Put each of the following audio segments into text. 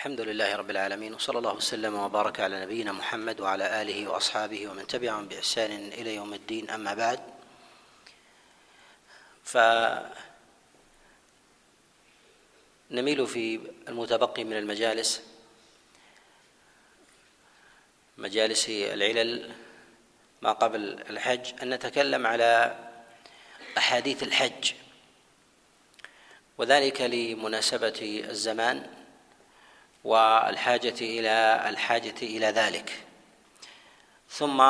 الحمد لله رب العالمين وصلى الله وسلم وبارك على نبينا محمد وعلى آله وأصحابه ومن تبعهم بإحسان إلى يوم الدين أما بعد. فنميل في المتبقي من المجالس مجالس العلل ما قبل الحج أن نتكلم على أحاديث الحج وذلك لمناسبة الزمان. والحاجة إلى الحاجة إلى ذلك. ثم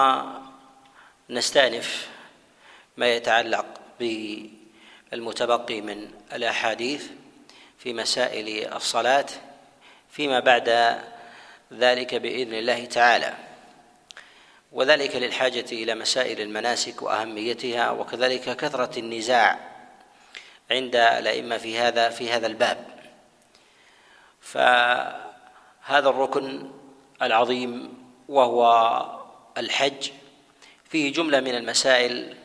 نستأنف ما يتعلق بالمتبقي من الأحاديث في مسائل الصلاة فيما بعد ذلك بإذن الله تعالى. وذلك للحاجة إلى مسائل المناسك وأهميتها وكذلك كثرة النزاع عند الأئمة في هذا في هذا الباب. فهذا الركن العظيم وهو الحج. فيه جملة من المسائل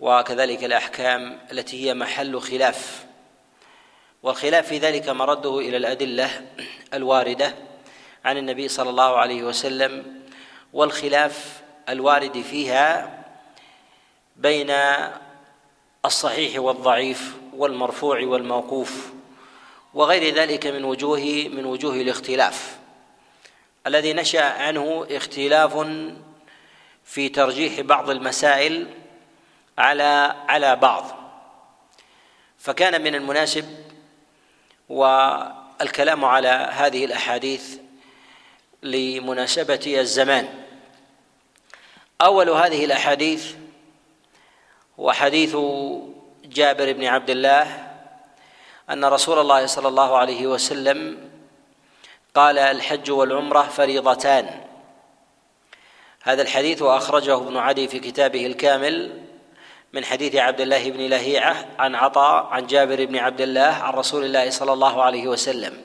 وكذلك الأحكام التي هي محل خلاف والخلاف في ذلك مرده إلى الأدلة الواردة عن النبي صلى الله عليه وسلم والخلاف الوارد فيها بين الصحيح والضعيف والمرفوع والموقوف. وغير ذلك من وجوه من وجوه الاختلاف. الذي نشأ عنه اختلاف في ترجيح بعض المسائل على على بعض. فكان من المناسب والكلام على هذه الأحاديث لمناسبة الزمان. أول هذه الأحاديث هو حديث جابر بن عبد الله أن رسول الله صلى الله عليه وسلم قال الحج والعمرة فريضتان. هذا الحديث واخرجه ابن عدي في كتابه الكامل من حديث عبد الله بن لهيعة عن عطاء عن جابر بن عبد الله عن رسول الله صلى الله عليه وسلم.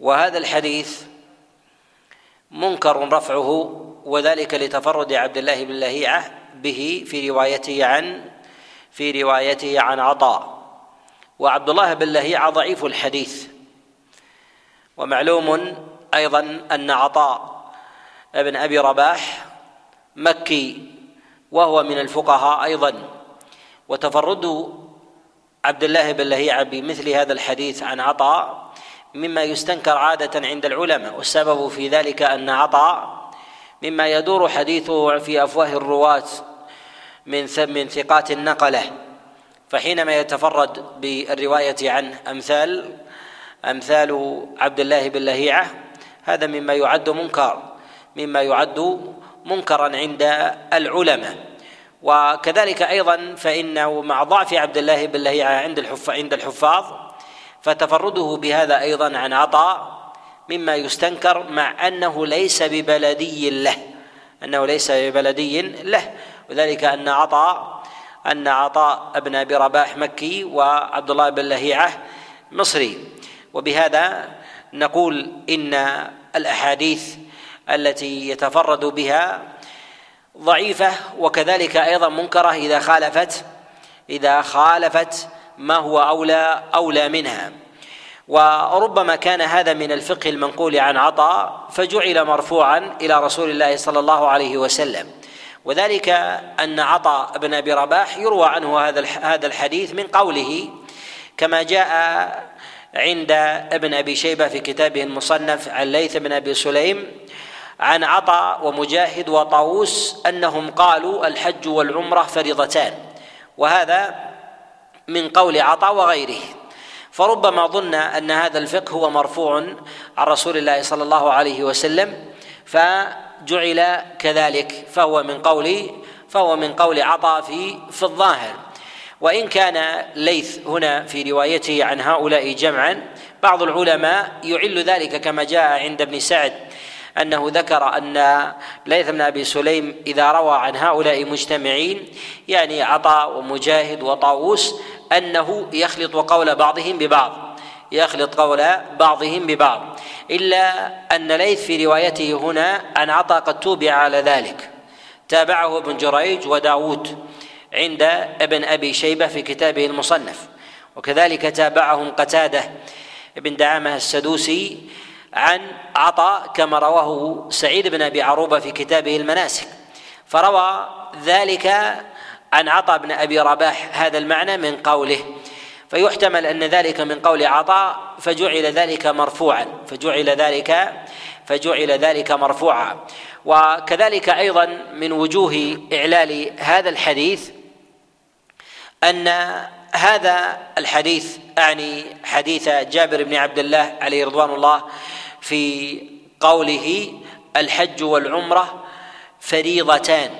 وهذا الحديث منكر رفعه وذلك لتفرد عبد الله بن لهيعة به في روايته عن في روايته عن عطاء. وعبد الله بن لهيعة ضعيف الحديث. ومعلوم أيضا أن عطاء ابن أبي رباح مكي وهو من الفقهاء أيضا. وتفرد عبد الله بن لهيعة بمثل هذا الحديث عن عطاء مما يستنكر عادة عند العلماء. والسبب في ذلك أن عطاء مما يدور حديثه في أفواه الرواة من من ثقات النقلة. فحينما يتفرد بالرواية عنه أمثال أمثال عبد الله بن لهيعة هذا مما يعد منكر مما يعد منكرا عند العلماء. وكذلك أيضا فإنه مع ضعف عبد الله بن لهيعة عند عند الحفاظ فتفرده بهذا أيضا عن عطاء مما يستنكر مع أنه ليس ببلدي له أنه ليس ببلدي له. وذلك أن عطاء أن عطاء بن أبي رباح مكي وعبد الله بن لهيعة مصري. وبهذا نقول إن الأحاديث التي يتفرد بها ضعيفة وكذلك أيضا منكرة إذا خالفت إذا خالفت ما هو أولى أولى منها. وربما كان هذا من الفقه المنقول عن عطاء فجعل مرفوعا إلى رسول الله صلى الله عليه وسلم. وذلك أن عطاء بن أبي رباح يروى عنه هذا هذا الحديث من قوله كما جاء عند ابن أبي شيبة في كتابه المصنف عن ليث بن أبي سليم عن عطاء ومجاهد وطاووس أنهم قالوا الحج والعمرة فريضتان وهذا من قول عطاء وغيره. فربما ظن أن هذا الفقه هو مرفوع عن رسول الله صلى الله عليه وسلم ف جعل كذلك فهو من قول فهو من قول عطاء في في الظاهر. وإن كان ليث هنا في روايته عن هؤلاء جمعا بعض العلماء يعل ذلك كما جاء عند ابن سعد أنه ذكر أن ليث بن أبي سليم إذا روى عن هؤلاء مجتمعين يعني عطاء ومجاهد وطاووس أنه يخلط قول بعضهم ببعض. يخلط قول بعضهم ببعض. إلا أن ليث في روايته هنا عن عطاء قد توبع على ذلك. تابعه ابن جريج وداود عند ابن أبي شيبة في كتابه المصنف. وكذلك تابعهم قتادة بن دعامة السدوسي عن عطاء كما رواه سعيد بن أبي عروبة في كتابه المناسك. فروى ذلك عن عطاء بن أبي رباح هذا المعنى من قوله فيحتمل أن ذلك من قول عطاء فجعل ذلك مرفوعا فجعل ذلك فجعل ذلك مرفوعا. وكذلك أيضا من وجوه إعلال هذا الحديث أن هذا الحديث أعني حديث جابر بن عبد الله عليه رضوان الله في قوله الحج والعمرة فريضتان.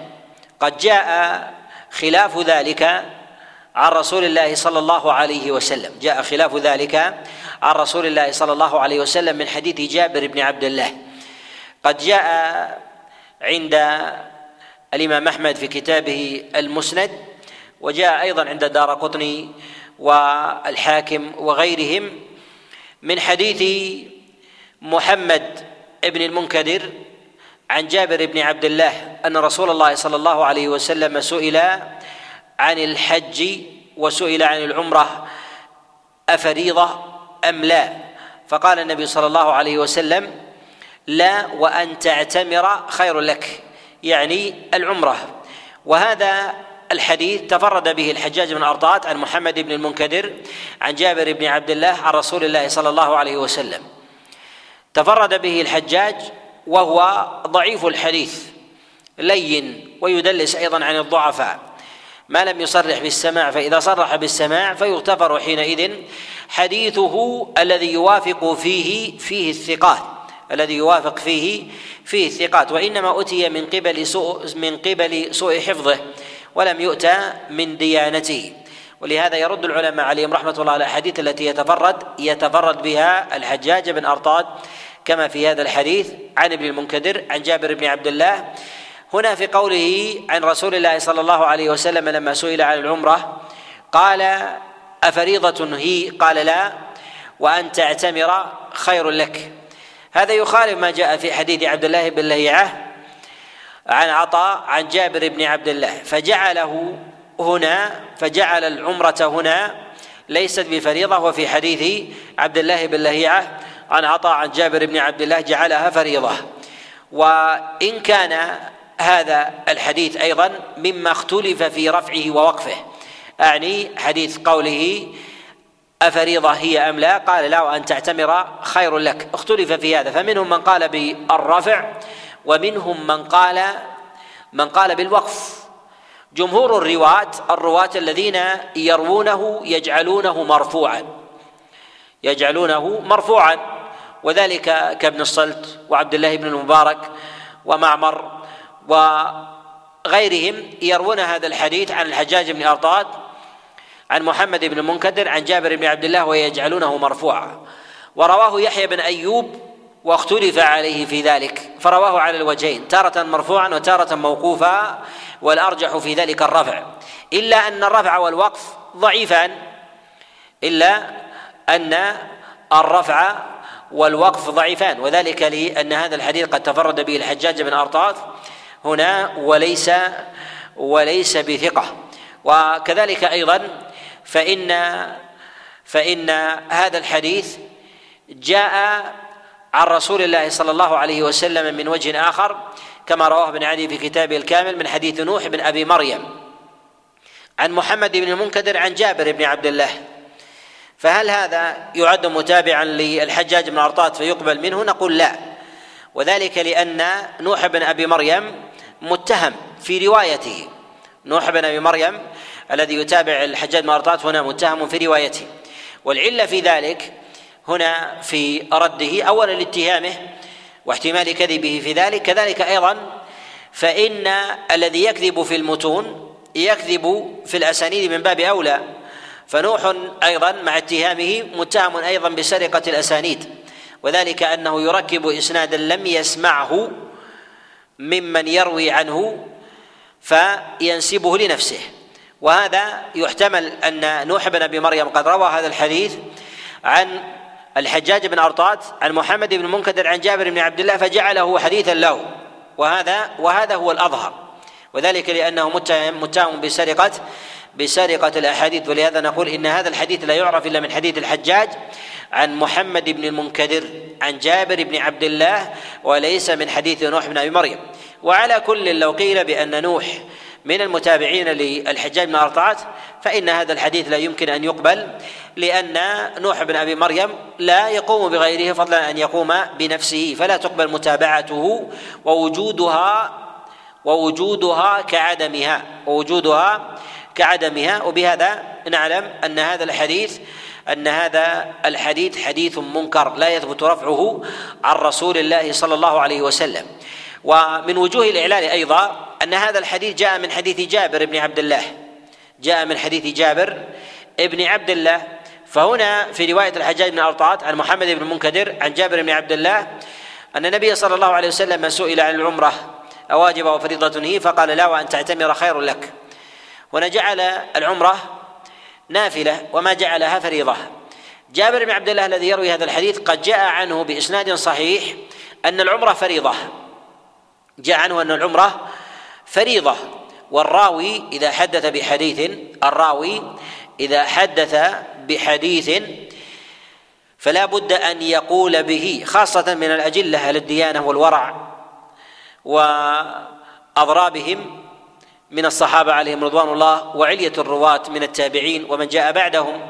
قد جاء خلاف ذلك عن رسول الله صلى الله عليه وسلم. جاء خلاف ذلك عن رسول الله صلى الله عليه وسلم من حديث جابر بن عبد الله. قد جاء عند الإمام أحمد في كتابه المسند وجاء أيضا عند دار قطني والحاكم وغيرهم من حديث محمد بن المنكدر عن جابر بن عبد الله أن رسول الله صلى الله عليه وسلم سئل عن الحج وسئل عن العمرة أفريضة أم لا؟ فقال النبي صلى الله عليه وسلم لا وأن تعتمر خير لك. يعني العمرة. وهذا الحديث تفرد به الحجاج بن ارطات عن محمد بن المنكدر عن جابر بن عبد الله عن رسول الله صلى الله عليه وسلم. تفرد به الحجاج وهو ضعيف الحديث لين ويدلس أيضا عن الضعفاء. ما لم يصرح بالسماع فإذا صرح بالسماع فيغتفر حينئذ حديثه الذي يوافق فيه فيه الثقات الذي يوافق فيه فيه الثقات. وإنما اتي من قبل سوء من قبل سوء حفظه ولم يؤتى من ديانته. ولهذا يرد العلماء عليهم رحمة الله على الأحاديث التي يتفرد يتفرد بها الحجاج بن أرطاد كما في هذا الحديث عن ابن المنكدر عن جابر بن عبد الله هنا في قوله عن رسول الله صلى الله عليه وسلم لما سئل عن العمرة قال أفريضة هي؟ قال لا. وأن تعتمر خير لك. هذا يخالف ما جاء في حديث عبد الله بن لهيعة عن عطاء عن جابر بن عبد الله. فجعله هنا فجعل العمرة هنا ليست بفريضة. وفي حديث عبد الله بن لهيعة عن عطاء عن جابر بن عبد الله جعلها فريضة. وإن كان هذا الحديث أيضا مما اختلف في رفعه ووقفه. أعني حديث قوله أفريضة هي أم لا؟ قال لا وأن تعتمر خير لك. اختلف في هذا. فمنهم من قال بالرفع ومنهم من قال من قال بالوقف. جمهور الرواة الرواة الذين يروونه يجعلونه مرفوعا. يجعلونه مرفوعا. وذلك كابن الصلت وعبد الله بن المبارك ومعمر وغيرهم يروون هذا الحديث عن الحجاج بن أرطاد عن محمد بن المنكدر عن جابر بن عبد الله ويجعلونه مرفوعا. ورواه يحيى بن أيوب واختلف عليه في ذلك فرواه على الوجهين تارة مرفوعا وتارة موقوفا والأرجح في ذلك الرفع. إلا أن الرفع والوقف ضعيفان إلا أن الرفع والوقف ضعيفان وذلك لأن هذا الحديث قد تفرد به الحجاج بن أرطاط هنا وليس وليس بثقة. وكذلك أيضا فإن فإن هذا الحديث جاء عن رسول الله صلى الله عليه وسلم من وجه آخر كما رواه ابن عدي في كتابه الكامل من حديث نوح بن أبي مريم. عن محمد بن المنكدر عن جابر بن عبد الله. فهل هذا يعد متابعا للحجاج بن أرطاط فيقبل منه؟ نقول لا. وذلك لأن نوح بن أبي مريم متهم في روايته. نوح بن أبي مريم الذي يتابع الحجاج أرطاط هنا متهم في روايته. والعلة في ذلك هنا في رده أولا لاتهامه واحتمال كذبه في ذلك. كذلك أيضا فإن الذي يكذب في المتون يكذب في الأسانيد من باب أولى. فنوح أيضا مع اتهامه متهم أيضا بسرقة الأسانيد. وذلك أنه يركب إسنادا لم يسمعه ممن يروي عنه فينسبه لنفسه. وهذا يحتمل أن نوح بن أبي مريم قد روى هذا الحديث عن الحجاج بن أرطات عن محمد بن منكدر عن جابر بن عبد الله فجعله حديثا له. وهذا وهذا هو الأظهر. وذلك لأنه متهم متهم بسرقة بسرقة الأحاديث ولهذا نقول إن هذا الحديث لا يعرف إلا من حديث الحجاج عن محمد بن المنكدر عن جابر بن عبد الله وليس من حديث نوح بن أبي مريم. وعلى كل لو قيل بأن نوح من المتابعين للحجاج بن أرطعات فإن هذا الحديث لا يمكن أن يقبل لأن نوح بن أبي مريم لا يقوم بغيره فضلا أن يقوم بنفسه فلا تقبل متابعته ووجودها ووجودها كعدمها ووجودها كعدمها وبهذا نعلم أن هذا الحديث أن هذا الحديث حديث منكر لا يثبت رفعه عن رسول الله صلى الله عليه وسلم. ومن وجوه الإعلال أيضا أن هذا الحديث جاء من حديث جابر بن عبد الله. جاء من حديث جابر بن عبد الله. فهنا في رواية الحجاج بن أرطاط عن محمد بن المنكدر عن جابر بن عبد الله أن النبي صلى الله عليه وسلم سئل عن العمرة أواجب وفريضة هي؟ فقال لا وأن تعتمر خير لك. هنا جعل العمرة نافلة وما جعلها فريضة. جابر بن عبد الله الذي يروي هذا الحديث قد جاء عنه بإسناد صحيح أن العمرة فريضة. جاء عنه أن العمرة فريضة. والراوي إذا حدث بحديث الراوي إذا حدث بحديث فلا بد أن يقول به خاصة من الأجلة على الديانة والورع وأضرابهم من الصحابة عليهم رضوان الله وعلية الرواة من التابعين ومن جاء بعدهم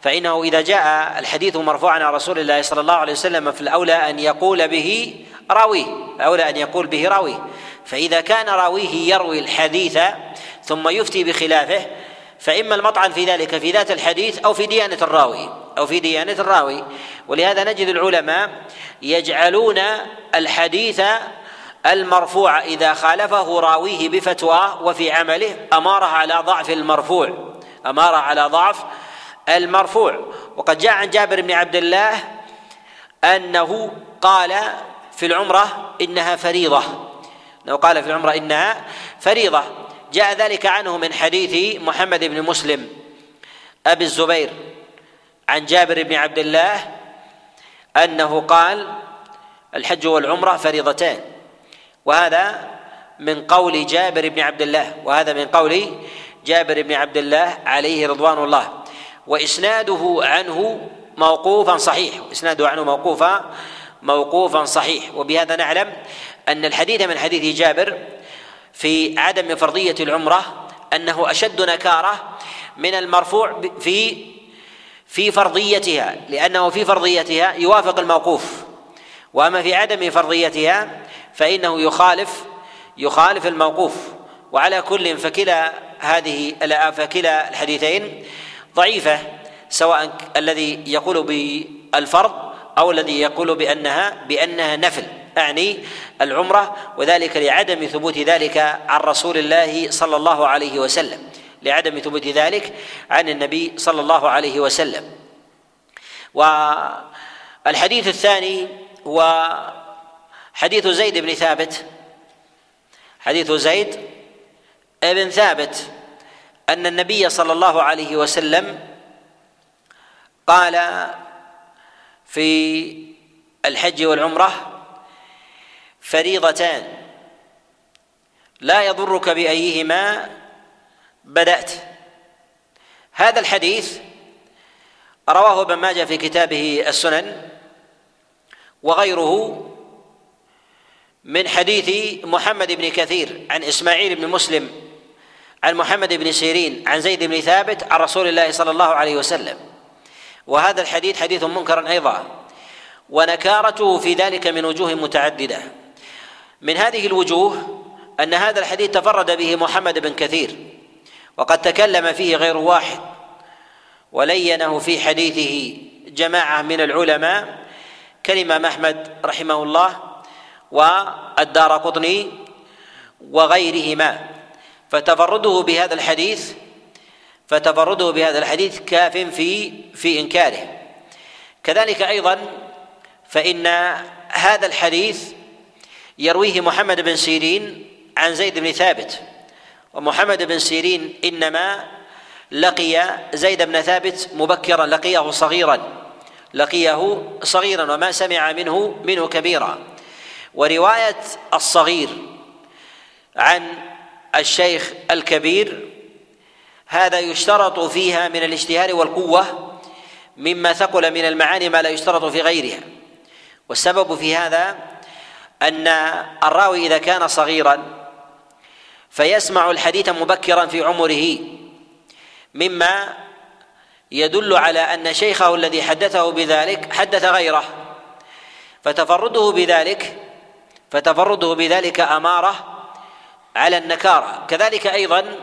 فإنه إذا جاء الحديث مرفوعا عن رسول الله صلى الله عليه وسلم في الأولى أن يقول به راويه الأولى أن يقول به راويه. فإذا كان راويه يروي الحديث ثم يفتي بخلافه فإما المطعن في ذلك في ذات الحديث أو في ديانة الراوي أو في ديانة الراوي. ولهذا نجد العلماء يجعلون الحديث المرفوع إذا خالفه راويه بفتوى وفي عمله أمارة على ضعف المرفوع. أمارة على ضعف المرفوع. وقد جاء عن جابر بن عبد الله أنه قال في العمرة إنها فريضة. أنه قال في العمرة إنها فريضة. جاء ذلك عنه من حديث محمد بن مسلم أبي الزبير عن جابر بن عبد الله أنه قال الحج والعمرة فريضتان. وهذا من قول جابر بن عبد الله وهذا من قول جابر بن عبد الله عليه رضوان الله. وإسناده عنه موقوفا صحيح إسناده عنه موقوفا موقوفا صحيح. وبهذا نعلم أن الحديث من حديث جابر في عدم فرضية العمرة أنه أشد نكارة من المرفوع في في فرضيتها لأنه في فرضيتها يوافق الموقوف. وأما في عدم فرضيتها فإنه يخالف يخالف الموقوف. وعلى كل فكلا هذه فكلا الحديثين ضعيفة سواء الذي يقول بالفرض أو الذي يقول بأنها بأنها نفل أعني العمرة وذلك لعدم ثبوت ذلك عن رسول الله صلى الله عليه وسلم. لعدم ثبوت ذلك عن النبي صلى الله عليه وسلم. والحديث الثاني هو حديث زيد بن ثابت. حديث زيد بن ثابت أن النبي صلى الله عليه وسلم قال في الحج والعمرة فريضتان لا يضرك بأيهما بدأت. هذا الحديث رواه ابن ماجه في كتابه السنن وغيره من حديث محمد بن كثير عن إسماعيل بن مسلم عن محمد بن سيرين عن زيد بن ثابت عن رسول الله صلى الله عليه وسلم. وهذا الحديث حديث منكر أيضا. ونكارته في ذلك من وجوه متعددة. من هذه الوجوه أن هذا الحديث تفرد به محمد بن كثير وقد تكلم فيه غير واحد ولينه في حديثه جماعة من العلماء كالامام أحمد رحمه الله والدار قطني وغيرهما. فتفرده بهذا الحديث فتفرده بهذا الحديث كاف في في إنكاره. كذلك أيضا فإن هذا الحديث يرويه محمد بن سيرين عن زيد بن ثابت. ومحمد بن سيرين إنما لقي زيد بن ثابت مبكرا لقيه صغيرا لقيه صغيرا وما سمع منه منه كبيرا. ورواية الصغير عن الشيخ الكبير هذا يشترط فيها من الاشتهار والقوة مما ثقل من المعاني ما لا يشترط في غيرها. والسبب في هذا أن الراوي إذا كان صغيرا فيسمع الحديث مبكرا في عمره مما يدل على أن شيخه الذي حدثه بذلك حدث غيره فتفرده بذلك فتفرده بذلك أمارة على النكارة. كذلك أيضا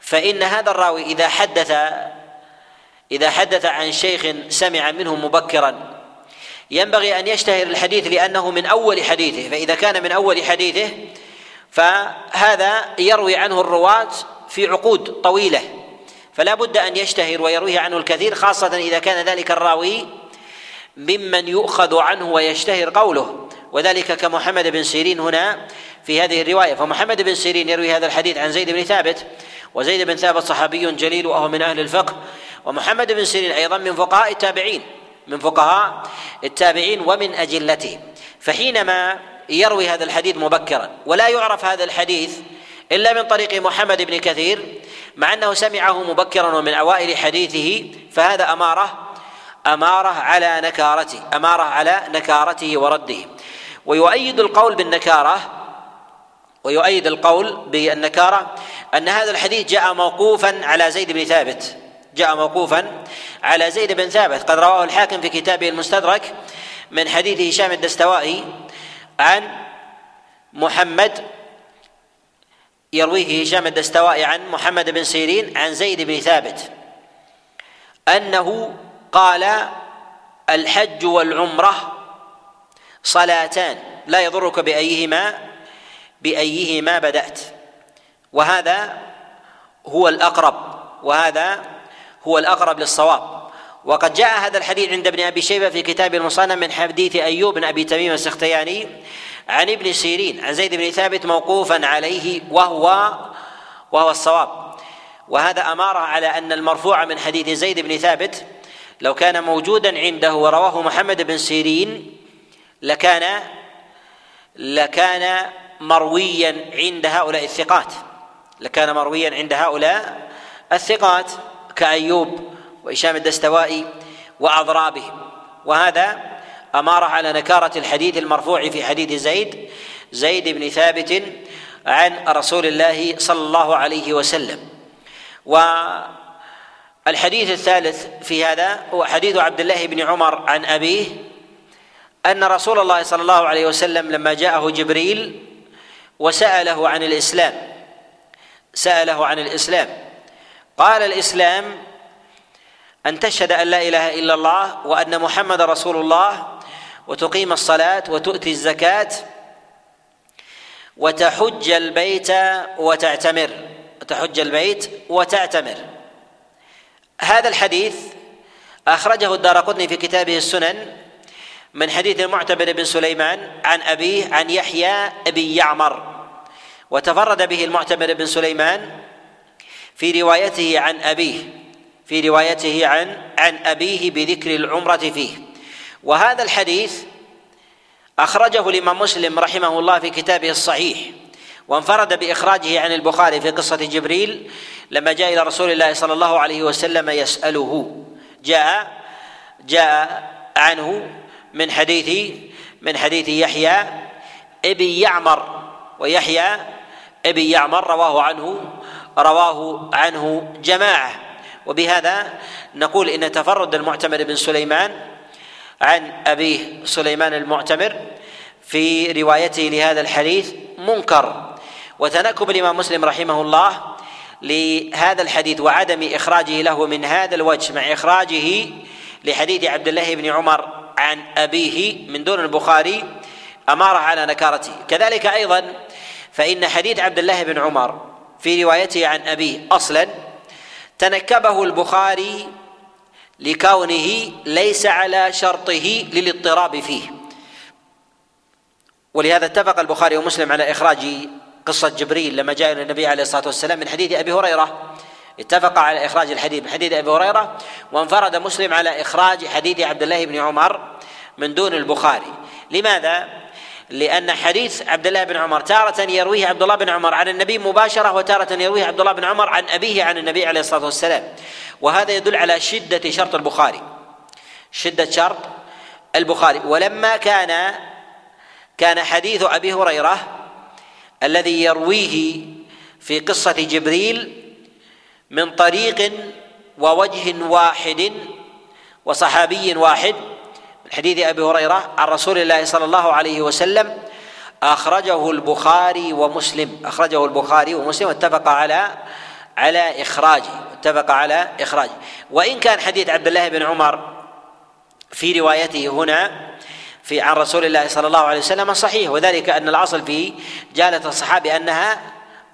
فإن هذا الراوي إذا حدث إذا حدث عن شيخ سمع منه مبكرا ينبغي أن يشتهر الحديث لأنه من أول حديثه. فإذا كان من أول حديثه فهذا يروي عنه الرواة في عقود طويلة. فلا بد أن يشتهر ويرويه عنه الكثير خاصة إذا كان ذلك الراوي ممن يؤخذ عنه ويشتهر قوله. وذلك كمحمد بن سيرين هنا في هذه الرواية. فمحمد بن سيرين يروي هذا الحديث عن زيد بن ثابت وزيد بن ثابت صحابي جليل وهو من أهل الفقه. ومحمد بن سيرين أيضا من فقهاء التابعين من فقهاء التابعين ومن أجلتهم. فحينما يروي هذا الحديث مبكرا ولا يعرف هذا الحديث إلا من طريق محمد بن كثير مع أنه سمعه مبكرا ومن أوائل حديثه فهذا أماره أماره على نكارته أماره على نكارته ورده. ويؤيد القول بالنكارة ويؤيد القول بالنكارة أن هذا الحديث جاء موقوفا على زيد بن ثابت جاء موقوفا على زيد بن ثابت. قد رواه الحاكم في كتابه المستدرك من حديث هشام الدستوائي عن محمد يرويه هشام الدستوائي عن محمد بن سيرين عن زيد بن ثابت أنه قال الحج والعمرة صلاتان. لا يضرك بأيهما بأيهما بدأت. وهذا هو الأقرب وهذا هو الأقرب للصواب. وقد جاء هذا الحديث عند ابن أبي شيبة في كتاب المصنف من حديث أيوب بن أبي تميم السختياني عن ابن سيرين عن زيد بن ثابت موقوفا عليه وهو وهو الصواب. وهذا أمارة على أن المرفوع من حديث زيد بن ثابت لو كان موجودا عنده ورواه محمد بن سيرين لكان لكان مرويا عند هؤلاء الثقات. لكان مرويا عند هؤلاء الثقات كأيوب وهشام الدستوائي وأضرابهم. وهذا أمارة على نكارة الحديث المرفوع في حديث زيد زيد بن ثابت عن رسول الله صلى الله عليه وسلم. والحديث الثالث في هذا هو حديث عبد الله بن عمر عن أبيه أن رسول الله صلى الله عليه وسلم لما جاءه جبريل وسأله عن الإسلام سأله عن الإسلام. قال الإسلام أن تشهد أن لا إله إلا الله وأن محمد رسول الله وتقيم الصلاة وتؤتي الزكاة وتحج البيت وتعتمر وتحج البيت وتعتمر. هذا الحديث أخرجه الدار قطني في كتابه السنن من حديث المعتبر بن سليمان عن أبيه عن يحيى بن يعمر وتفرد به المعتبر بن سليمان في روايته عن أبيه في روايته عن عن أبيه بذكر العمرة فيه. وهذا الحديث أخرجه الإمام مسلم رحمه الله في كتابه الصحيح وانفرد بإخراجه عن البخاري في قصة جبريل لما جاء إلى رسول الله صلى الله عليه وسلم يسأله جاء جاء عنه من حديث من حديث يحيى ابن يعمر ويحيى ابن يعمر رواه عنه رواه عنه جماعة. وبهذا نقول إن تفرد المعتمر بن سليمان عن أبيه سليمان المعتمر في روايته لهذا الحديث منكر. وتنكب الإمام مسلم رحمه الله لهذا الحديث وعدم إخراجه له من هذا الوجه مع إخراجه لحديث عبد الله بن عمر عن أبيه من دون البخاري أمارة على نكارته. كذلك أيضا فإن حديث عبد الله بن عمر في روايته عن أبيه أصلا تنكبه البخاري لكونه ليس على شرطه للاضطراب فيه. ولهذا اتفق البخاري ومسلم على إخراج قصة جبريل لما جاء النبي عليه الصلاة والسلام من حديث أبي هريرة اتفق على إخراج الحديث من حديث أبي هريرة وانفرد مسلم على إخراج حديث عبد الله بن عمر من دون البخاري. لماذا؟ لأن حديث عبد الله بن عمر تارة يرويه عبد الله بن عمر عن النبي مباشرة وتارة يرويه عبد الله بن عمر عن أبيه عن النبي عليه الصلاة والسلام. وهذا يدل على شدة شرط البخاري. شدة شرط البخاري. ولما كان كان حديث أبي هريرة الذي يرويه في قصة جبريل من طريق ووجه واحد وصحابي واحد. من حديث أبي هريرة عن رسول الله صلى الله عليه وسلم أخرجه البخاري ومسلم. أخرجه البخاري ومسلم واتفق على على إخراجه اتفق على إخراجه. وإن كان حديث عبد الله بن عمر في روايته هنا في عن رسول الله صلى الله عليه وسلم صحيح. وذلك أن الأصل في جاله الصحابي أنها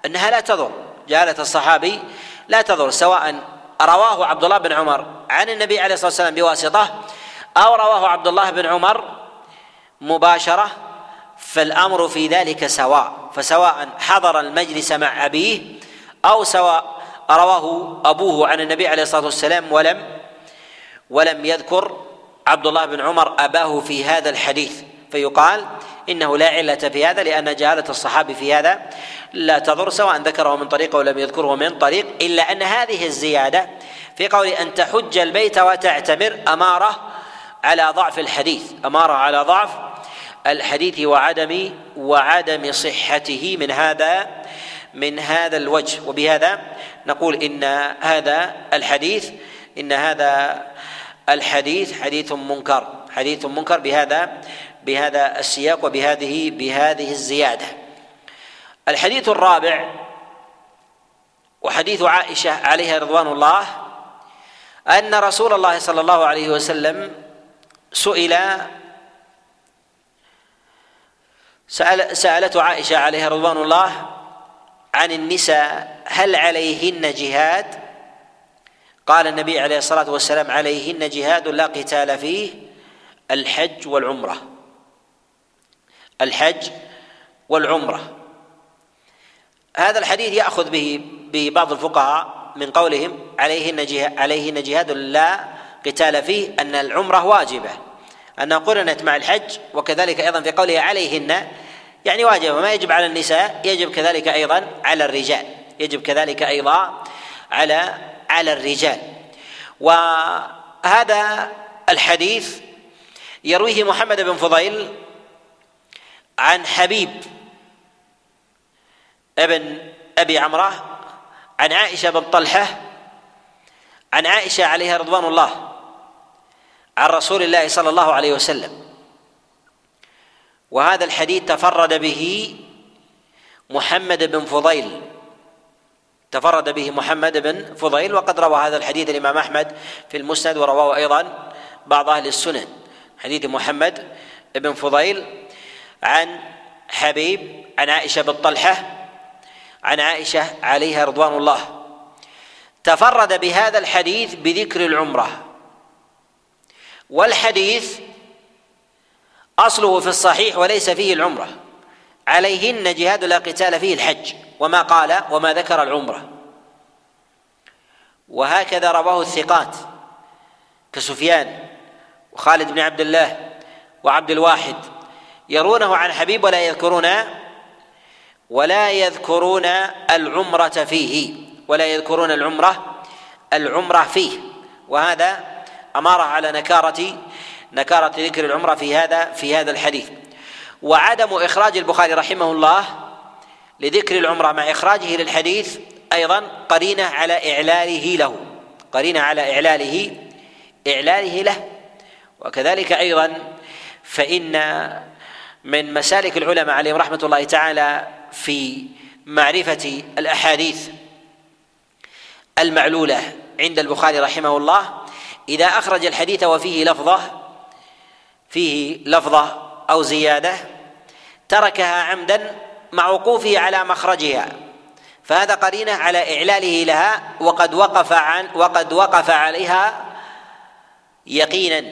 أنها لا تضر. جاله الصحابي لا تضر سواء رواه عبد الله بن عمر عن النبي عليه الصلاة والسلام بواسطة أو رواه عبد الله بن عمر مباشرة فالأمر في ذلك سواء فسواء حضر المجلس مع أبيه أو سواء رواه أبوه عن النبي عليه الصلاة والسلام ولم ولم يذكر عبد الله بن عمر أباه في هذا الحديث. فيقال إنه لا علة في هذا لأن جهالة الصحابي في هذا لا تضر سواء ذكره من طريق أو لم يذكره من طريق إلا أن هذه الزيادة في قول أن تحج البيت وتعتمر أمارة على ضعف الحديث أمارة على ضعف الحديث وعدم وعدم صحته من هذا من هذا الوجه. وبهذا نقول إن هذا الحديث إن هذا الحديث حديث منكر حديث منكر بهذا بهذا السياق وبهذه بهذه الزيادة. الحديث الرابع وحديث عائشة عليها رضوان الله أن رسول الله صلى الله عليه وسلم سئل سأل سألته عائشة عليها رضوان الله عن النساء هل عليهن جهاد؟ قال النبي عليه الصلاة والسلام عليهن جهاد لا قتال فيه الحج والعمرة. الحج والعمرة. هذا الحديث يأخذ به ببعض الفقهاء من قولهم عليهن جهاد عليهن جهاد لا قتال فيه أن العمرة واجبة. أنها قرنت مع الحج وكذلك أيضا في قوله عليهن يعني واجبة. ما يجب على النساء يجب كذلك أيضا على الرجال. يجب كذلك أيضا على على الرجال. وهذا الحديث يرويه محمد بن فضيل عن حبيب ابن أبي عمرة عن عائشة بن طلحة عن عائشة عليها رضوان الله عن رسول الله صلى الله عليه وسلم. وهذا الحديث تفرد به محمد بن فضيل. تفرد به محمد بن فضيل وقد روى هذا الحديث الإمام أحمد في المسند ورواه أيضا بعض أهل السنن. حديث محمد بن فضيل عن حبيب عن عائشة بن طلحة عن عائشة عليها رضوان الله. تفرد بهذا الحديث بذكر العمرة. والحديث أصله في الصحيح وليس فيه العمرة. عليهن جهاد لا قتال فيه الحج وما قال وما ذكر العمرة. وهكذا رواه الثقات كسفيان وخالد بن عبد الله وعبد الواحد. يرونه عن حبيب ولا يذكرون ولا يذكرون العمرة فيه ولا يذكرون العمرة العمرة فيه. وهذا أمارة على نكارة نكارة ذكر العمرة في هذا في هذا الحديث. وعدم إخراج البخاري رحمه الله لذكر العمرة مع إخراجه للحديث أيضا قرينة على إعلاله له قرينة على إعلاله إعلاله له. وكذلك أيضا فإن من مسالك العلماء عليهم رحمة الله تعالى في معرفة الأحاديث المعلولة عند البخاري رحمه الله. إذا أخرج الحديث وفيه لفظة فيه لفظة أو زيادة تركها عمدا مع وقوفه على مخرجها فهذا قرينة على إعلاله لها وقد وقف عن وقد وقف عليها يقينا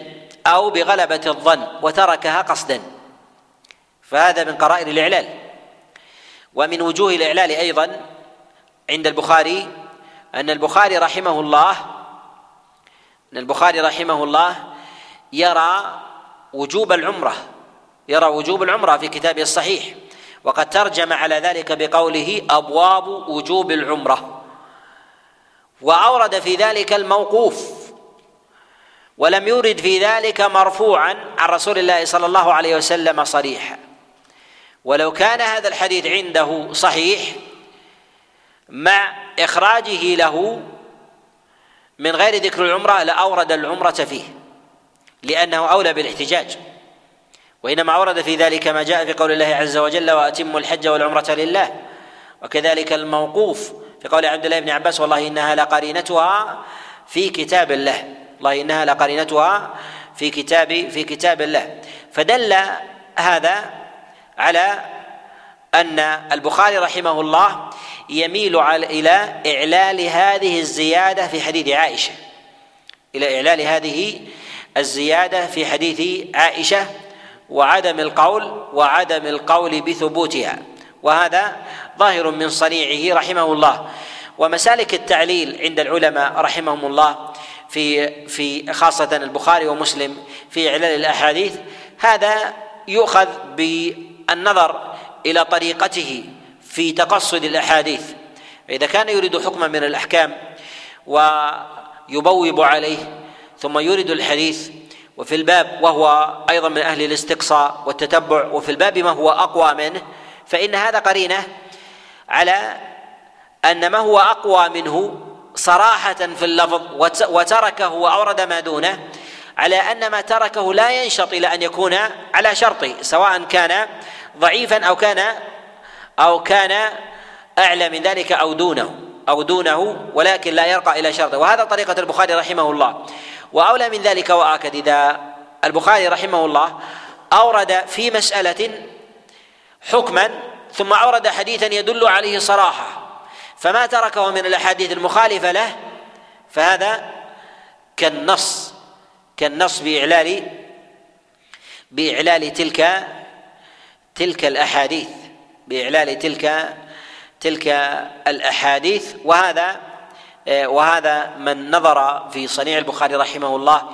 أو بغلبة الظن وتركها قصدا. فهذا من قرائن الإعلال. ومن وجوه الإعلال أيضا عند البخاري أن البخاري رحمه الله أن البخاري رحمه الله يرى وجوب العمرة يرى وجوب العمرة في كتابه الصحيح. وقد ترجم على ذلك بقوله أبواب وجوب العمرة. وأورد في ذلك الموقوف ولم يرد في ذلك مرفوعا عن رسول الله صلى الله عليه وسلم صريحا. ولو كان هذا الحديث عنده صحيح مع إخراجه له من غير ذكر العمرة لأورد العمرة فيه لأنه أولى بالاحتجاج وإنما أورد في ذلك ما جاء في قول الله عز وجل وأتموا الحج والعمرة لله وكذلك الموقوف في قول عبد الله بن عباس والله إنها لقرينتها في كتاب الله والله إنها لقرينتها في كتاب في كتاب الله. فدل هذا على أن البخاري رحمه الله يميل إلى إعلال هذه الزيادة في حديث عائشة. إلى إعلال هذه الزيادة في حديث عائشة وعدم القول وعدم القول بثبوتها. وهذا ظاهر من صنيعه رحمه الله. ومسالك التعليل عند العلماء رحمهم الله في في خاصة البخاري ومسلم في إعلال الأحاديث هذا يؤخذ بالنظر إلى طريقته في تقصد الأحاديث. فإذا كان يريد حكما من الأحكام ويبوب عليه ثم يريد الحديث وفي الباب وهو أيضا من أهل الاستقصاء والتتبع وفي الباب ما هو أقوى منه فإن هذا قرينة على أن ما هو أقوى منه صراحة في اللفظ وتركه وأورد ما دونه على أن ما تركه لا ينشط إلى أن يكون على شرطه سواء كان ضعيفا أو كان أو كان أعلى من ذلك أو دونه أو دونه ولكن لا يرقى إلى شرطه. وهذا طريقة البخاري رحمه الله. وأولى من ذلك وآكد. إذا البخاري رحمه الله أورد في مسألة حكما ثم أورد حديثا يدل عليه صراحة فما تركه من الأحاديث المخالفة له فهذا كالنص. كالنص بإعلال بإعلال تلك تلك الأحاديث بإعلال تلك تلك الأحاديث. وهذا وهذا من نظر في صنيع البخاري رحمه الله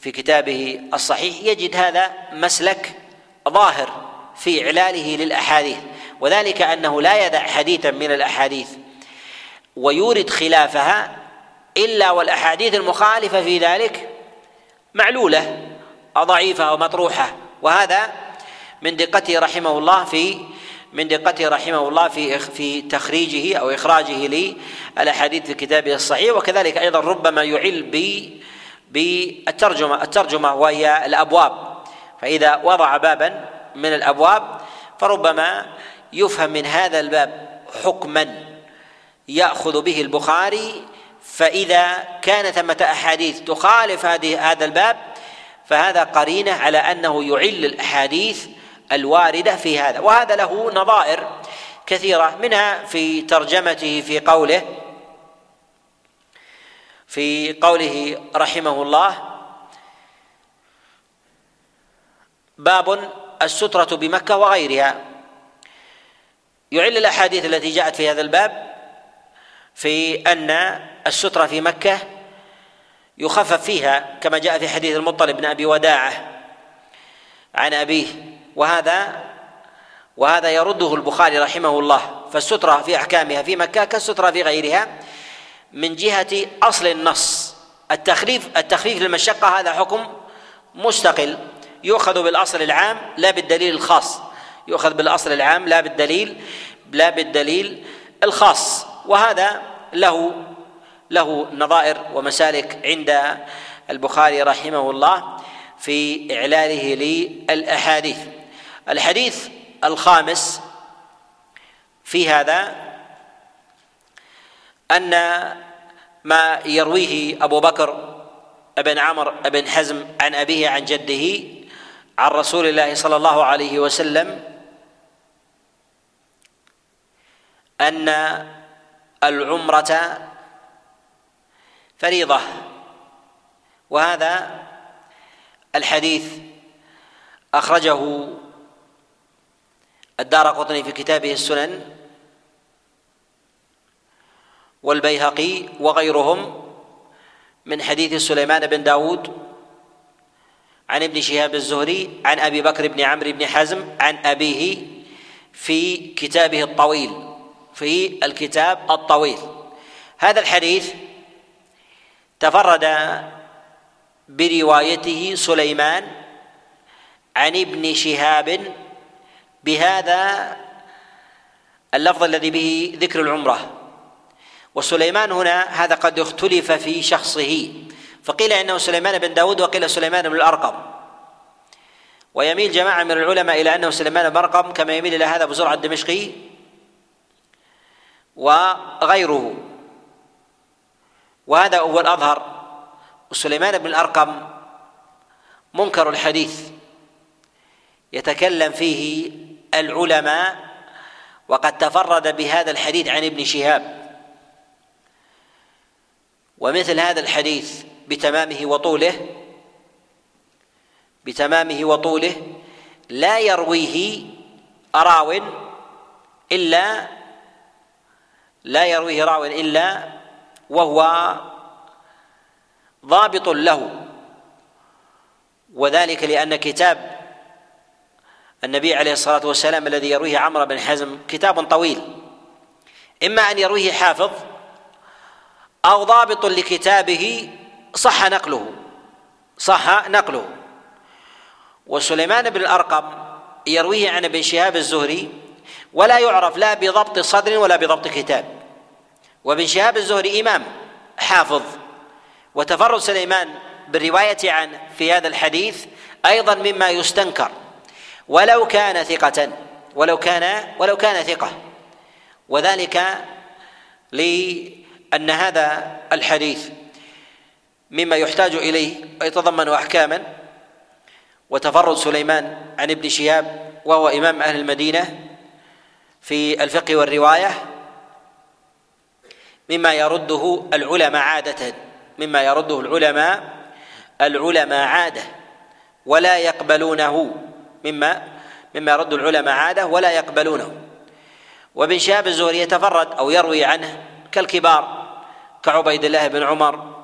في كتابه الصحيح. يجد هذا مسلك ظاهر في إعلاله للأحاديث وذلك أنه لا يدع حديثا من الأحاديث ويورد خلافها إلا والأحاديث المخالفة في ذلك معلولة ضعيفة ومطروحة وهذا من دقته رحمه الله في من دقته رحمه الله في في تخريجه أو إخراجه للأحاديث في كتابه الصحيح. وكذلك أيضا ربما يعل بالترجمة الترجمة وهي الأبواب. فإذا وضع بابا من الأبواب فربما يفهم من هذا الباب حكما يأخذ به البخاري فإذا كان ثمه أحاديث تخالف هذه هذا الباب فهذا قرينة على أنه يعل الأحاديث الواردة في هذا. وهذا له نظائر كثيرة منها في ترجمته في قوله في قوله رحمه الله باب السترة بمكة وغيرها. يعل الأحاديث التي جاءت في هذا الباب في أن السترة في مكة يخفف فيها كما جاء في حديث المطلب بن أبي وداعة عن أبيه. وهذا وهذا يرده البخاري رحمه الله. فالسترة في أحكامها في مكة كالسترة في غيرها من جهة أصل النص. التخفيف التخفيف للمشقة هذا حكم مستقل. يؤخذ بالأصل العام لا بالدليل الخاص. يؤخذ بالأصل العام لا بالدليل لا بالدليل الخاص. وهذا له له نظائر ومسالك عند البخاري رحمه الله في إعلاله للأحاديث. الحديث الخامس في هذا أن ما يرويه أبو بكر بن عمرو بن حزم عن أبيه عن جده عن رسول الله صلى الله عليه وسلم أن العمرة فريضة. وهذا الحديث أخرجه الدار قطني في كتابه السنن والبيهقي وغيرهم من حديث سليمان بن داود عن ابن شهاب الزهري عن أبي بكر بن عمرو بن حزم عن أبيه في كتابه الطويل في الكتاب الطويل. هذا الحديث تفرد بروايته سليمان عن ابن شهاب بهذا اللفظ الذي به ذكر العمرة. وسليمان هنا هذا قد اختلف في شخصه. فقيل إنه سليمان بن داود وقيل سليمان بن الأرقم. ويميل جماعة من العلماء إلى أنه سليمان بن الأرقم كما يميل إلى هذا أبو زرعه الدمشقي وغيره. وهذا هو الأظهر. وسليمان بن الأرقم منكر الحديث. يتكلم فيه العلماء وقد تفرد بهذا الحديث عن ابن شهاب. ومثل هذا الحديث بتمامه وطوله بتمامه وطوله لا يرويه راو إلا لا يرويه راو إلا وهو ضابط له. وذلك لأن كتاب النبي عليه الصلاة والسلام الذي يرويه عمرو بن حزم كتاب طويل. إما أن يرويه حافظ أو ضابط لكتابه صح نقله صح نقله. وسليمان بن الأرقم يرويه عن ابن شهاب الزهري ولا يعرف لا بضبط صدر ولا بضبط كتاب. وابن شهاب الزهري إمام حافظ. وتفرد سليمان بالرواية عنه في هذا الحديث أيضا مما يستنكر. ولو كان ثقة ولو كان ولو كان ثقة. وذلك لأن هذا الحديث مما يحتاج إليه ويتضمن أحكاما. وتفرد سليمان عن ابن شهاب وهو إمام أهل المدينة في الفقه والرواية. مما يرده العلماء عادة. مما يرده العلماء العلماء عادة. ولا يقبلونه. مما مما يرد العلماء عادة ولا يقبلونه. وابن شهاب الزهري يتفرد أو يروي عنه كالكبار كعبيد الله بن عمر.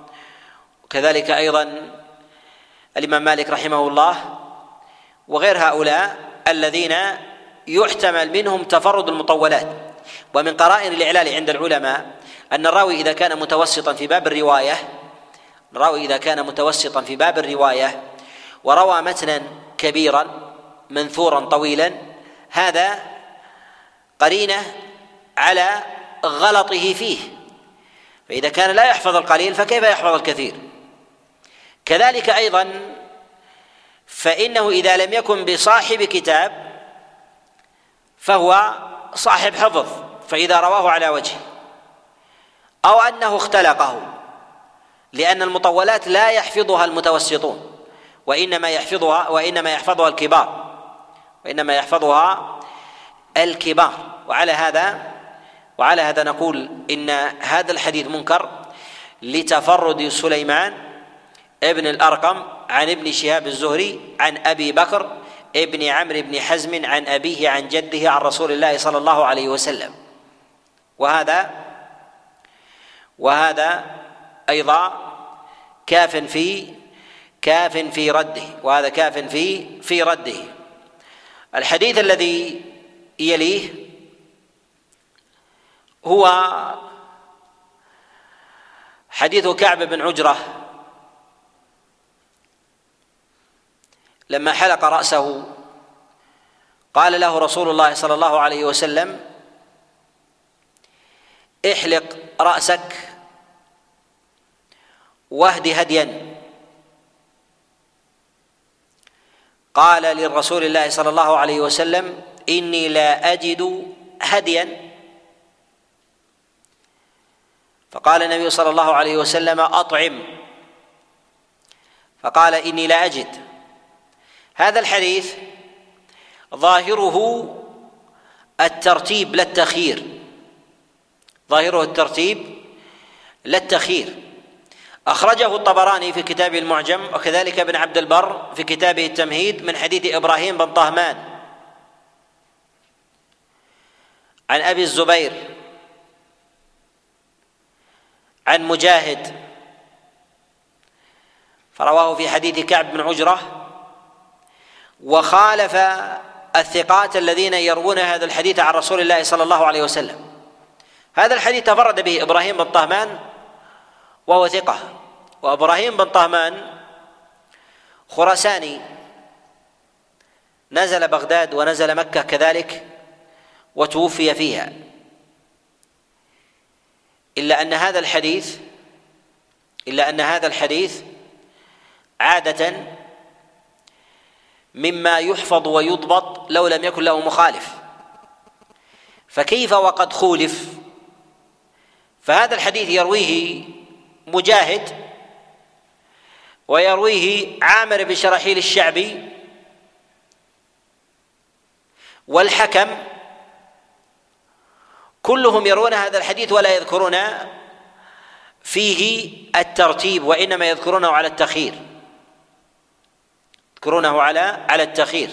وكذلك أيضا الإمام مالك رحمه الله وغير هؤلاء الذين يحتمل منهم تفرد المطولات. ومن قرائن الإعلال عند العلماء أن الراوي إذا كان متوسطا في باب الرواية الراوي إذا كان متوسطا في باب الرواية وروى متنا كبيرا منثورا طويلا هذا قرينة على غلطه فيه. فإذا كان لا يحفظ القليل فكيف يحفظ الكثير؟ كذلك أيضا فإنه إذا لم يكن بصاحب كتاب فهو صاحب حفظ فإذا رواه على وجه. أو أنه اختلقه لأن المطولات لا يحفظها المتوسطون وإنما يحفظها وإنما يحفظها الكبار وإنما يحفظها الكبار. وعلى هذا وعلى هذا نقول إن هذا الحديث منكر لتفرد سليمان ابن الأرقم عن ابن شهاب الزهري عن أبي بكر ابن عمرو بن حزم عن أبيه عن جده عن رسول الله صلى الله عليه وسلم. وهذا وهذا أيضا كاف في كاف في رده وهذا كاف في في رده. الحديث الذي يليه هو حديث كعب بن عجرة لما حلق رأسه قال له رسول الله صلى الله عليه وسلم احلق رأسك واهد هديا. قال للرسول الله صلى الله عليه وسلم إني لا أجد هديا. فقال النبي صلى الله عليه وسلم أطعم. فقال إني لا أجد. هذا الحديث ظاهره الترتيب لا التخيير ظاهره الترتيب لا التخيير أخرجه الطبراني في كتابه المعجم وكذلك ابن عبد البر في كتابه التمهيد من حديث إبراهيم بن طهمان. عن أبي الزبير عن مجاهد فرواه في حديث كعب بن عجرة وخالف الثقات الذين يروون هذا الحديث عن رسول الله صلى الله عليه وسلم. هذا الحديث تفرد به إبراهيم بن طهمان وهو ثقة. وإبراهيم بن طهمان خراساني. نزل بغداد ونزل مكة كذلك وتوفي فيها. إلا أن هذا الحديث إلا أن هذا الحديث عادة مما يحفظ ويضبط لو لم يكن له مخالف. فكيف وقد خولف؟ فهذا الحديث يرويه مجاهد ويرويه عامر بن شرحيل الشعبي والحكم كلهم يرون هذا الحديث ولا يذكرون فيه الترتيب وإنما يذكرونه على التخيير. يذكرونه على على التخيير.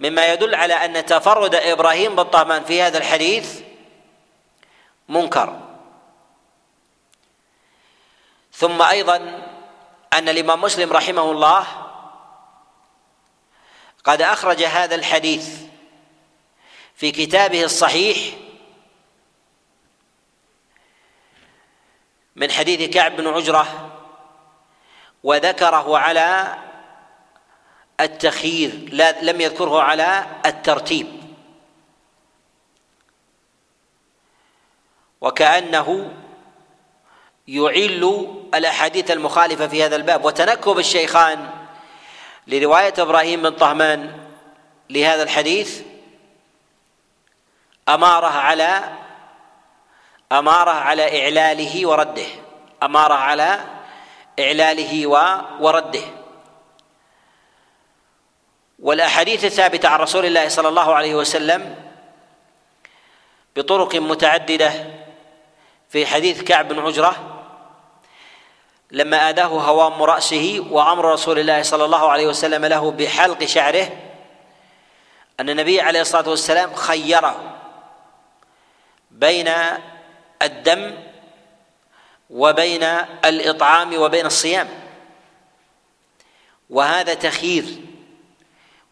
مما يدل على أن تفرد إبراهيم بن طهمان في هذا الحديث منكر. ثم أيضا أن الإمام مسلم رحمه الله قد أخرج هذا الحديث في كتابه الصحيح من حديث كعب بن عجرة وذكره على التخيير لا لم يذكره على الترتيب. وكأنه يعل الأحاديث المخالفة في هذا الباب وتنكب الشيخان لرواية إبراهيم بن طهمان لهذا الحديث أماره على أماره على إعلاله ورده. أماره على إعلاله ورده. والأحاديث الثابتة عن رسول الله صلى الله عليه وسلم بطرق متعددة في حديث كعب بن عجرة لما آذاه هوام رأسه وأمر رسول الله صلى الله عليه وسلم له بحلق شعره أن النبي عليه الصلاة والسلام خيره بين الدم وبين الإطعام وبين الصيام. وهذا تخيير.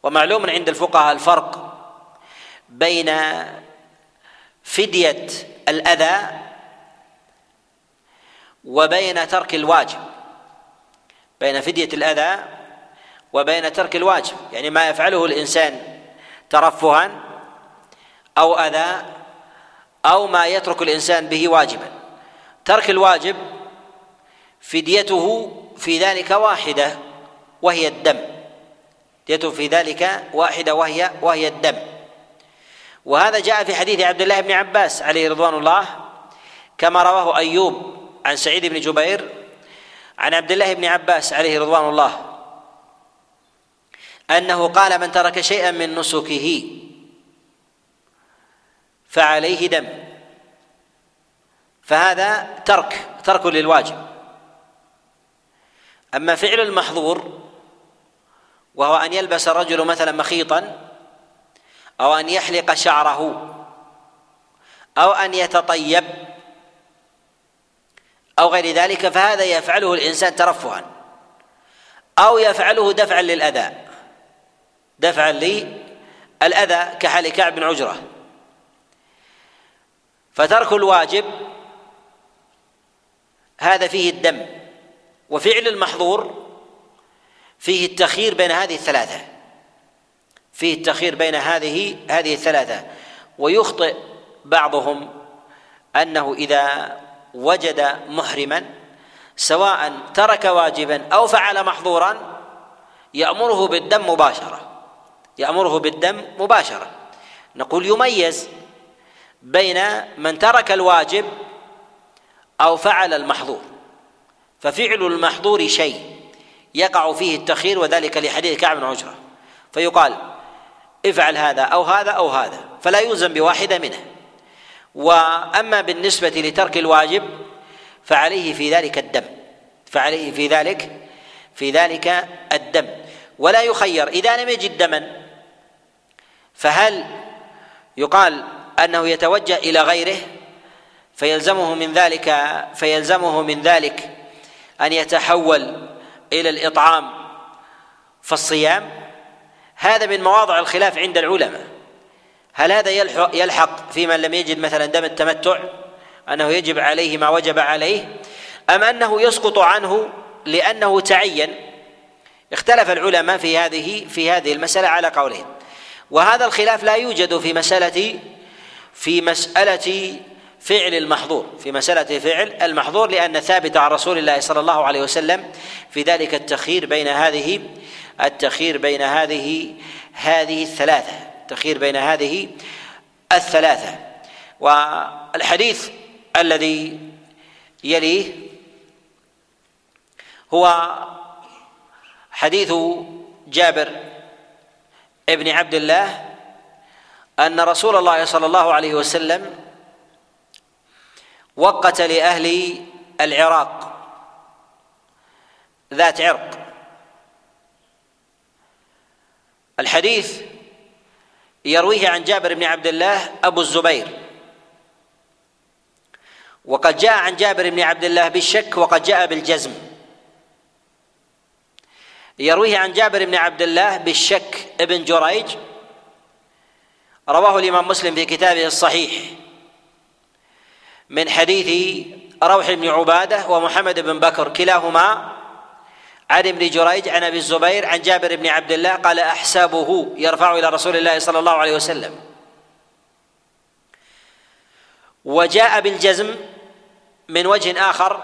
ومعلوم عند الفقهاء الفرق بين فدية الأذى وبين ترك الواجب بين فدية الأذى وبين ترك الواجب يعني ما يفعله الإنسان ترفها أو أذى أو ما يترك الإنسان به واجبا. ترك الواجب فديته في ذلك واحدة وهي الدم. فديته في ذلك واحدة وهي وهي الدم. وهذا جاء في حديث عبد الله بن عباس عليه رضوان الله كما رواه أيوب عن سعيد بن جبير عن عبد الله بن عباس عليه رضوان الله أنه قال من ترك شيئا من نسكه فعليه دم فهذا ترك ترك للواجب. أما فعل المحظور وهو أن يلبس الرجل مثلا مخيطا أو أن يحلق شعره أو أن يتطيب أو غير ذلك فهذا يفعله الإنسان ترفها. أو يفعله دفعا للأذى. دفعا للأذى كحال كعب بن عجرة. فترك الواجب هذا فيه الدم. وفعل المحظور فيه التخيير بين هذه الثلاثة. فيه التخيير بين هذه هذه الثلاثة. ويخطئ بعضهم أنه إذا وجد محرما سواء ترك واجبا أو فعل محظورا يأمره بالدم مباشرة. يأمره بالدم مباشرة. نقول يميز بين من ترك الواجب أو فعل المحظور. ففعل المحظور شيء يقع فيه التخير وذلك لحديث كعب بن عجرة. فيقال افعل هذا أو هذا أو هذا فلا يلزم بواحدة منه. وأما بالنسبة لترك الواجب فعليه في ذلك الدم فعليه في ذلك في ذلك الدم. ولا يخير إذا لم يجد دما فهل يقال أنه يتوجه إلى غيره؟ فيلزمه من ذلك فيلزمه من ذلك أن يتحول إلى الإطعام فالصيام هذا من مواضع الخلاف عند العلماء. هل هذا يلحق في من لم يجد مثلا دم التمتع؟ أنه يجب عليه ما وجب عليه؟ أم أنه يسقط عنه لأنه تعين؟ اختلف العلماء في هذه في هذه المسألة على قولين وهذا الخلاف لا يوجد في مساله في مسألة فعل المحظور في مسألة فعل المحظور لأن ثابت عن رسول الله صلى الله عليه وسلم في ذلك التخيير بين هذه التخيير بين هذه هذه الثلاثة. التخيير بين هذه الثلاثة. والحديث الذي يليه هو حديث جابر ابن عبد الله أن رسول الله صلى الله عليه وسلم وقت لأهل العراق ذات عرق. الحديث يرويه عن جابر بن عبد الله أبو الزبير. وقد جاء عن جابر بن عبد الله بالشك وقد جاء بالجزم. يرويه عن جابر بن عبد الله بالشك ابن جريج. رواه الإمام مسلم في كتابه الصحيح. من حديث روح بن عبادة ومحمد بن بكر كلاهما عن ابن جريج عن أبي الزبير عن جابر بن عبد الله قال احسبه يرفع إلى رسول الله صلى الله عليه وسلم. وجاء بالجزم من وجه آخر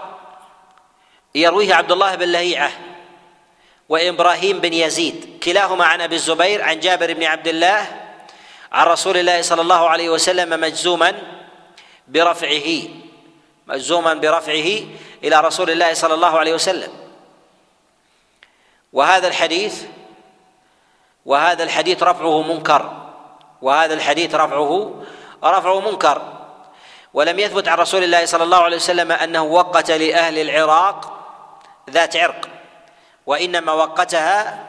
يرويه عبد الله بن لهيعة وإبراهيم بن يزيد. كلاهما عن أبي الزبير عن جابر بن عبد الله عن رسول الله صلى الله عليه وسلم مجزوما برفعه مجزوما برفعه إلى رسول الله صلى الله عليه وسلم. وهذا الحديث وهذا الحديث رفعه منكر وهذا الحديث رفعه رفعه منكر. ولم يثبت عن رسول الله صلى الله عليه وسلم أنه وقت لأهل العراق ذات عرق وإنما وقتها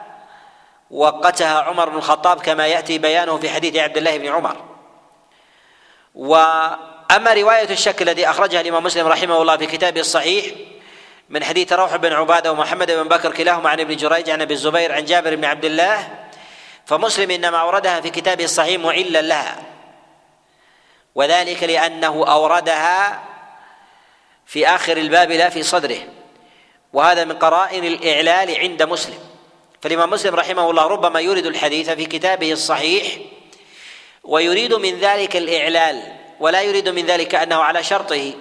وقتها عمر بن الخطاب كما يأتي بيانه في حديث عبد الله بن عمر. و أما رواية الشك الذي أخرجها الإمام مسلم رحمه الله في كتابه الصحيح من حديث روح بن عبادة ومحمد بن بكر كلاهما عن ابن جريج عن أبي الزبير عن جابر بن عبد الله. فمسلم إنما أوردها في كتابه الصحيح معلا لها. وذلك لأنه أوردها في آخر الباب لا في صدره. وهذا من قرائن الإعلال عند مسلم. فالإمام مسلم رحمه الله ربما يورد الحديث في كتابه الصحيح ويريد من ذلك الإعلال ولا يريد من ذلك أنه على شرطه.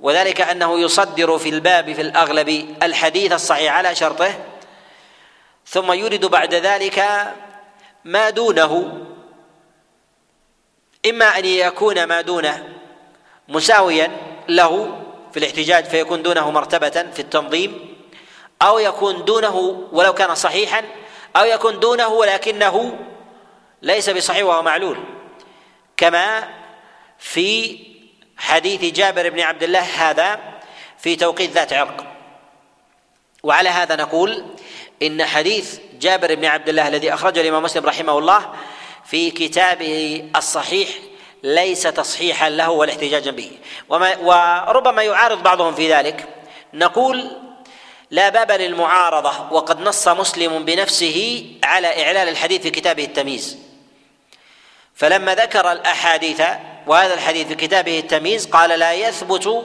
وذلك أنه يصدر في الباب في الأغلب الحديث الصحيح على شرطه ثم يريد بعد ذلك ما دونه إما أن يكون ما دونه مساويا له في الاحتجاج فيكون دونه مرتبة في التنظيم أو يكون دونه ولو كان صحيحا أو يكون دونه ولكنه ليس بصحيح وهو معلول كما في حديث جابر بن عبد الله هذا في توقيت ذات عرق. وعلى هذا نقول إن حديث جابر بن عبد الله الذي أخرجه الإمام مسلم رحمه الله في كتابه الصحيح ليس تصحيحا له ولا احتجاجا به. وما وربما يعارض بعضهم في ذلك. نقول لا باب للمعارضة وقد نص مسلم بنفسه على اعلال الحديث في كتابه التمييز. فلما ذكر الأحاديث وهذا الحديث في كتابه التمييز قال لا يثبت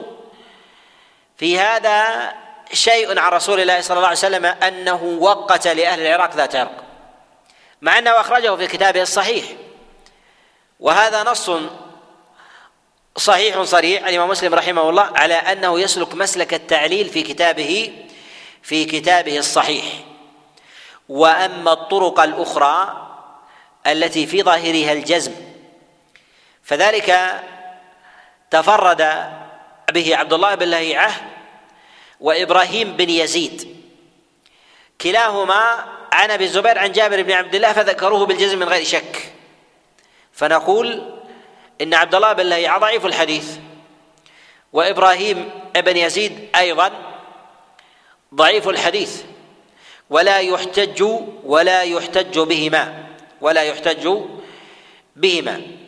في هذا شيء عن رسول الله صلى الله عليه وسلم أنه وقت لأهل العراق ذات عرق مع أنه أخرجه في كتابه الصحيح. وهذا نص صحيح صريح الإمام مسلم رحمه الله على أنه يسلك مسلك التعليل في كتابه في كتابه الصحيح. وأما الطرق الأخرى التي في ظاهرها الجزم فذلك تفرد به عبد الله بن لهيعه وإبراهيم بن يزيد. كلاهما عن أبي الزبير عن جابر بن عبد الله فذكروه بالجزم من غير شك. فنقول إن عبد الله بن لهيعه ضعيف الحديث وإبراهيم بن يزيد أيضا ضعيف الحديث. ولا يحتج ولا يحتج بهما ولا يحتج بهما.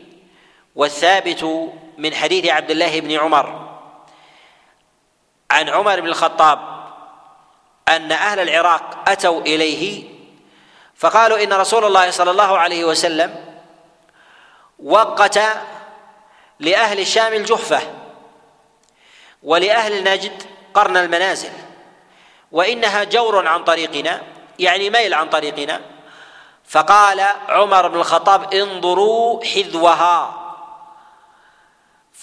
والثابت من حديث عبد الله بن عمر عن عمر بن الخطاب أن أهل العراق أتوا إليه فقالوا إن رسول الله صلى الله عليه وسلم وقت لأهل الشام الجحفة ولأهل نجد قرن المنازل وإنها جور عن طريقنا يعني ميل عن طريقنا فقال عمر بن الخطاب انظروا حذوها.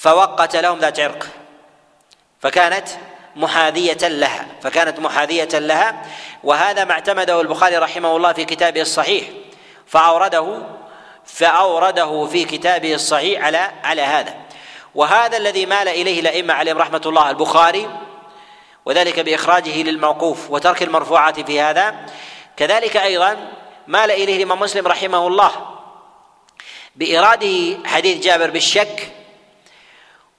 فوقت لهم ذات عرق. فكانت محاذية لها فكانت محاذية لها وهذا ما اعتمده البخاري رحمه الله في كتابه الصحيح. فأورده فأورده في كتابه الصحيح على على هذا. وهذا الذي مال إليه الأئمة عليهم رحمة الله البخاري وذلك بإخراجه للموقوف وترك المرفوعات في هذا. كذلك أيضا مال إليه الإمام مسلم رحمه الله بإراده حديث جابر بالشك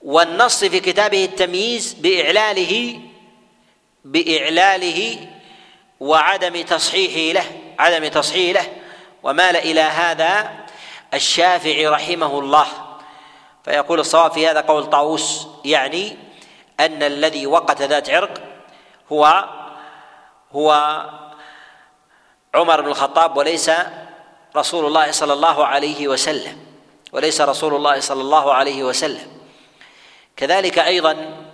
والنص في كتابه التمييز بإعلاله بإعلاله وعدم تصحيحه له عدم تصحيحه له. ومال إلى هذا الشافعي رحمه الله. فيقول الصواب في هذا قول طاووس يعني أن الذي وقت ذات عرق هو هو عمر بن الخطاب وليس رسول الله صلى الله عليه وسلم وليس رسول الله صلى الله عليه وسلم. كذلك أيضا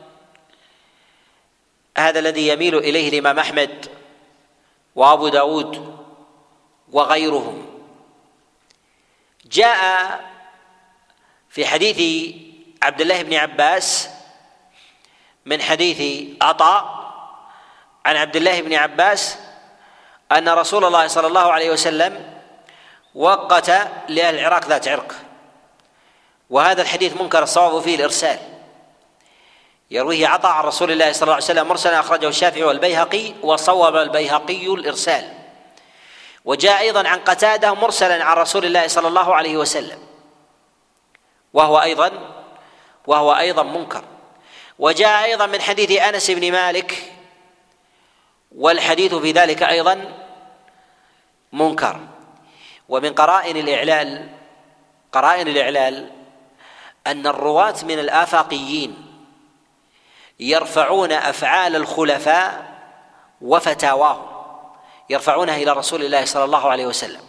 هذا الذي يميل إليه الإمام أحمد وأبو داود وغيرهم. جاء في حديث عبد الله بن عباس من حديث عطاء عن عبد الله بن عباس أن رسول الله صلى الله عليه وسلم وقت لأهل العراق ذات عرق. وهذا الحديث منكر الصواب فيه الإرسال. يرويه عطاء عن رسول الله صلى الله عليه وسلم مرسلا أخرجه الشافعي والبيهقي وصوب البيهقي الإرسال. وجاء أيضا عن قتادة مرسلا عن رسول الله صلى الله عليه وسلم. وهو أيضا وهو أيضا منكر. وجاء أيضا من حديث أنس بن مالك والحديث في ذلك أيضا منكر. ومن قرائن الإعلال قرائن الإعلال أن الرواة من الآفاقيين يرفعون أفعال الخلفاء وفتاواهم يرفعونها إلى رسول الله صلى الله عليه وسلم.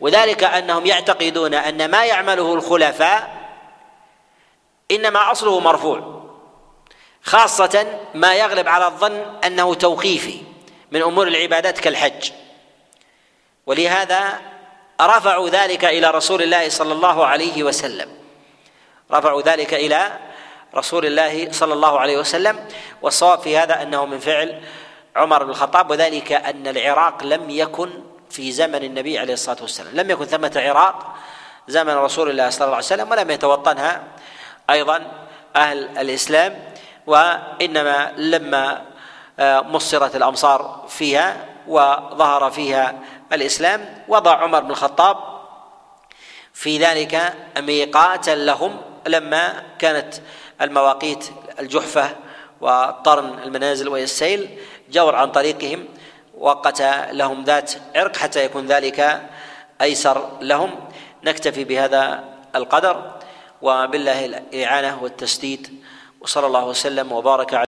وذلك أنهم يعتقدون أن ما يعمله الخلفاء إنما أصله مرفوع خاصة ما يغلب على الظن أنه توقيفي من أمور العبادات كالحج. ولهذا رفعوا ذلك إلى رسول الله صلى الله عليه وسلم. رفعوا ذلك إلى رسول الله صلى الله عليه وسلم والصواب في هذا أنه من فعل عمر بن الخطاب وذلك أن العراق لم يكن في زمن النبي عليه الصلاة والسلام. لم يكن ثمة عراق زمن رسول الله صلى الله عليه وسلم ولم يتوطنها أيضا أهل الإسلام وإنما لما آه، مصرت الأمصار فيها وظهر فيها الإسلام وضع عمر بن الخطاب في ذلك ميقاتا لهم لما كانت المواقيت الجحفة وقرن المنازل والسيل جور عن طريقهم وقت لهم ذات عرق حتى يكون ذلك أيسر لهم. نكتفي بهذا القدر وبالله الإعانة والتسديد وصلى الله وسلم وبارك على